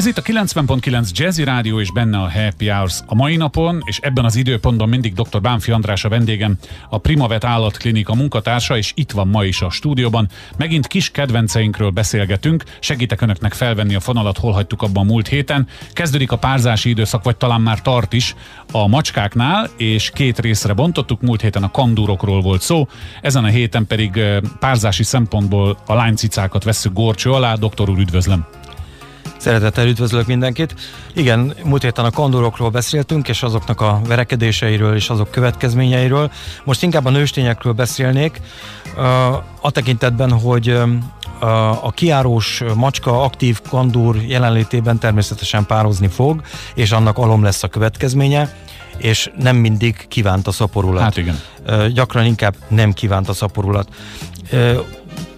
Ez itt a 90.9 Jazzy Rádió és benne a Happy Hours. A mai napon és ebben az időpontban mindig dr. Bánfi András a vendégem, a Primavet állatklinika munkatársa, és itt van ma is a stúdióban. Megint kis kedvenceinkről beszélgetünk, segítek önöknek felvenni a fonalat, hol hagytuk abban a múlt héten. Kezdődik a párzási időszak, vagy talán már tart is a macskáknál, és két részre bontottuk. Múlt héten a kandúrokról volt szó, ezen a héten pedig párzási szempontból a lánycicákat veszük gorcső alá. Doktor úr, üdvözlöm! Szeretettel üdvözlök mindenkit. Igen, múlt héten a kondorokról beszéltünk, és azoknak a verekedéseiről és azok következményeiről. Most inkább a nőstényekről beszélnék, a tekintetben, hogy a kiárós macska aktív kandúr jelenlétében természetesen pározni fog, és annak alom lesz a következménye és nem mindig kívánt a szaporulat. Hát igen. Gyakran inkább nem kívánt a szaporulat.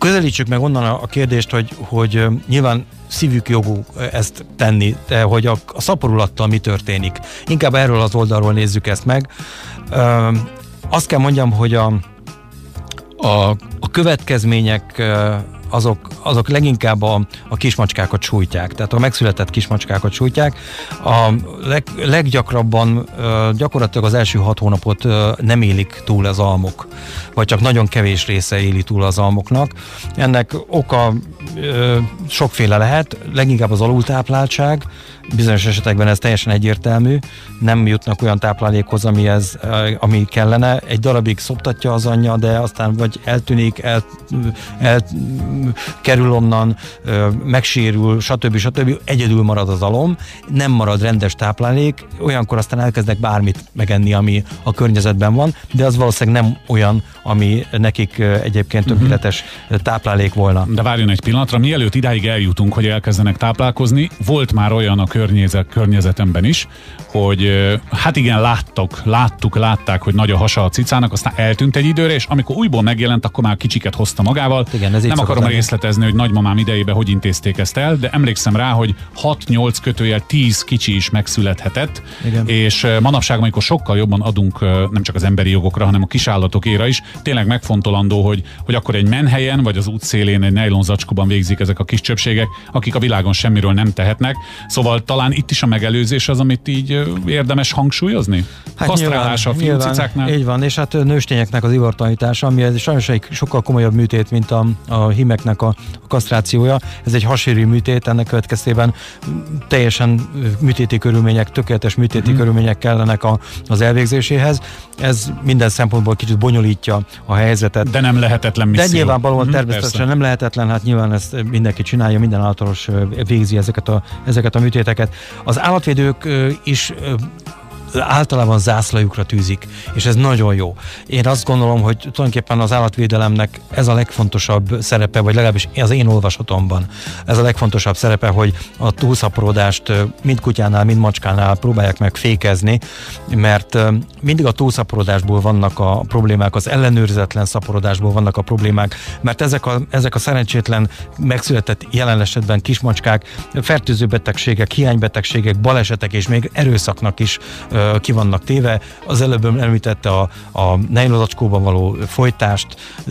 Közelítsük meg onnan a kérdést, hogy, hogy nyilván szívük jogú ezt tenni, de hogy a, a szaporulattal mi történik. Inkább erről az oldalról nézzük ezt meg. Ö, azt kell mondjam, hogy a, a, a következmények azok, azok leginkább a, a kismacskákat sújtják, tehát a megszületett kismacskákat sújtják. A leg, leggyakrabban gyakorlatilag az első hat hónapot nem élik túl az almok, vagy csak nagyon kevés része éli túl az almoknak. Ennek oka sokféle lehet, leginkább az alultápláltság, bizonyos esetekben ez teljesen egyértelmű, nem jutnak olyan táplálékhoz, ami, ez, ami kellene. Egy darabig szoptatja az anyja, de aztán vagy eltűnik, el, el kerül onnan, megsérül, stb. stb. Egyedül marad az alom, nem marad rendes táplálék, olyankor aztán elkezdnek bármit megenni, ami a környezetben van, de az valószínűleg nem olyan, ami nekik egyébként mhm. tökéletes táplálék volna. De várjon egy pillanatra, mielőtt idáig eljutunk, hogy elkezdenek táplálkozni, volt már olyan a környezet, környezetemben is, hogy hát igen, láttok, láttuk, látták, hogy nagy a hasa a cicának, aztán eltűnt egy időre, és amikor újból megjelent, akkor már kicsiket hozta magával. Igen, ez Nem akarom részletezni, hogy nagymamám idejében hogy intézték ezt el, de emlékszem rá, hogy 6-8 kötőjel 10 kicsi is megszülethetett, igen. és manapság, amikor sokkal jobban adunk nem csak az emberi jogokra, hanem a kisállatokére is, tényleg megfontolandó, hogy, hogy akkor egy menhelyen, vagy az útszélén egy nylon zacskóban végzik ezek a kis csöpségek, akik a világon semmiről nem tehetnek. Szóval talán itt is a megelőzés az, amit így érdemes hangsúlyozni? Hát Kasztrálása a fiúcicáknál? Így van, és hát nőstényeknek az ivartalanítása, ami ez sajnos egy sokkal komolyabb műtét, mint a, a himeknek a, a kasztrációja. Ez egy hasérű műtét, ennek következtében teljesen műtéti körülmények, tökéletes műtéti mm. körülmények kellenek a, az elvégzéséhez. Ez minden szempontból kicsit bonyolítja a helyzetet. De nem lehetetlen misszió. De nyilvánvalóan mm, természetesen persze. nem lehetetlen, hát nyilván ezt mindenki csinálja, minden általános végzi ezeket a, ezeket a műtéteket. Az állatvédők is általában zászlajukra tűzik, és ez nagyon jó. Én azt gondolom, hogy tulajdonképpen az állatvédelemnek ez a legfontosabb szerepe, vagy legalábbis az én olvasatomban ez a legfontosabb szerepe, hogy a túlszaporodást mind kutyánál, mind macskánál próbálják meg fékezni, mert mindig a túlszaporodásból vannak a problémák, az ellenőrizetlen szaporodásból vannak a problémák, mert ezek a, ezek a szerencsétlen megszületett jelen esetben kismacskák fertőző betegségek, hiánybetegségek, balesetek és még erőszaknak is ki vannak téve. Az előbb említette a, a nejlozacskóban való folytást,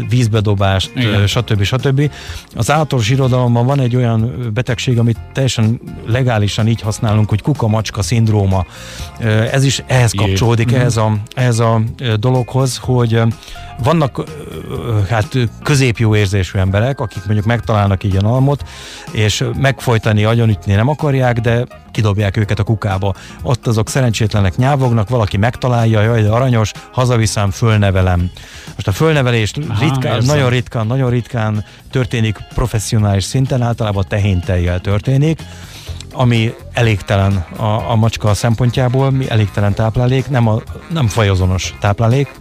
vízbedobást, Igen. stb. stb. Az állatos irodalomban van egy olyan betegség, amit teljesen legálisan így használunk, hogy kuka-macska szindróma. Ez is ehhez kapcsolódik, Jé. ehhez a, ehhez a dologhoz, hogy vannak hát középjó érzésű emberek, akik mondjuk megtalálnak így a almot, és megfojtani, agyonütni nem akarják, de kidobják őket a kukába. Ott azok szerencsétlenek nyávognak, valaki megtalálja, jaj, de aranyos, hazaviszem, fölnevelem. Most a fölnevelés Aha, ritkán, nagyon ritkán, nagyon ritkán történik professzionális szinten, általában tehéntejjel történik, ami elégtelen a, a macska szempontjából, mi elégtelen táplálék, nem, a, nem fajozonos táplálék,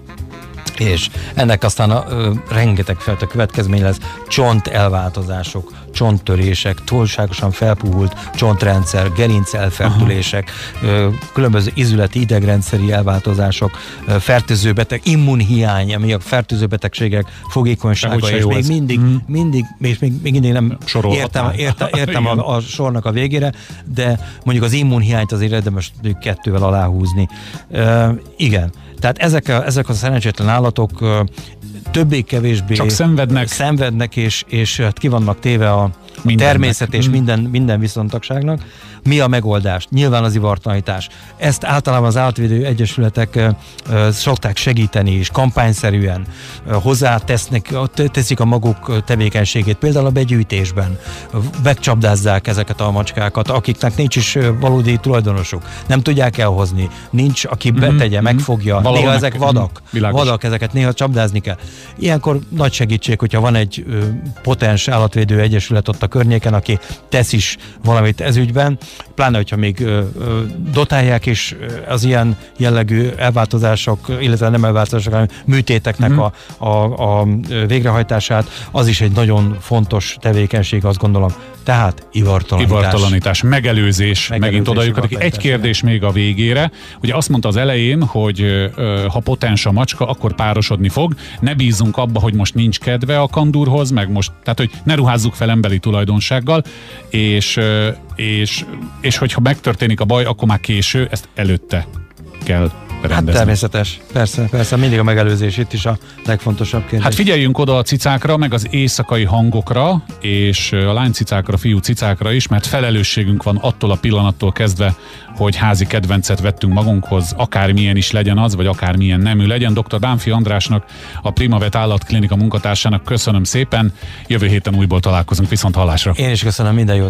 és ennek aztán a, ö, rengeteg fajta következmény lesz, csont elváltozások, csonttörések, túlságosan felpuhult csontrendszer, gerinc elfertülések, ö, különböző izületi idegrendszeri elváltozások, ö, fertőző beteg, immunhiány, ami a fertőző betegségek fogékonysága, és még ez. mindig, mm. mindig, és még, még mindig nem értem, értem, értem a, a sornak a végére, de mondjuk az immunhiányt azért érdemes kettővel aláhúzni. Ö, igen, tehát ezek a, ezek a szerencsétlen állatok többé-kevésbé Csak szenvednek. szenvednek és, és hát ki vannak téve a Mindennek. természet és mm. minden, minden viszontagságnak. Mi a megoldás? Nyilván az ivartanítás. Ezt általában az állatvédő egyesületek szokták segíteni is, kampányszerűen hozzátesznek, teszik a maguk tevékenységét, például a begyűjtésben. Megcsapdázzák ezeket a macskákat, akiknek nincs is valódi tulajdonosuk. Nem tudják elhozni, nincs, aki mm-hmm. betegye, mm-hmm. megfogja. Valahol néha ezek vadak, világos. vadak, ezeket néha csapdázni kell. Ilyenkor nagy segítség, hogyha van egy potens állatvédő egyesület ott a környéken, aki tesz is valamit ezügyben, pláne, hogyha még dotálják is az ilyen jellegű elváltozások, illetve nem elváltozások, hanem műtéteknek mm-hmm. a, a, a végrehajtását, az is egy nagyon fontos tevékenység, azt gondolom. Tehát ivartalanítás. Ivartalanítás, megelőzés, megelőzés megint oda Egy kérdés még a végére. Ugye azt mondta az elején, hogy ha potens a macska, akkor párosodni fog. Ne bízunk abba, hogy most nincs kedve a kandúrhoz, meg most, tehát hogy ne ruházzuk fel emberi tulajdonsággal, és, és, és hogyha megtörténik a baj, akkor már késő, ezt előtte kell rendezni. Hát természetes, persze, persze, mindig a megelőzés itt is a legfontosabb kérdés. Hát figyeljünk oda a cicákra, meg az éjszakai hangokra, és a lánycicákra, fiú cicákra is, mert felelősségünk van attól a pillanattól kezdve, hogy házi kedvencet vettünk magunkhoz, akármilyen is legyen az, vagy akármilyen nemű legyen. Dr. Bánfi Andrásnak, a Primavet állatklinika munkatársának köszönöm szépen. Jövő héten újból találkozunk, viszont hallásra. Én is köszönöm, minden jót.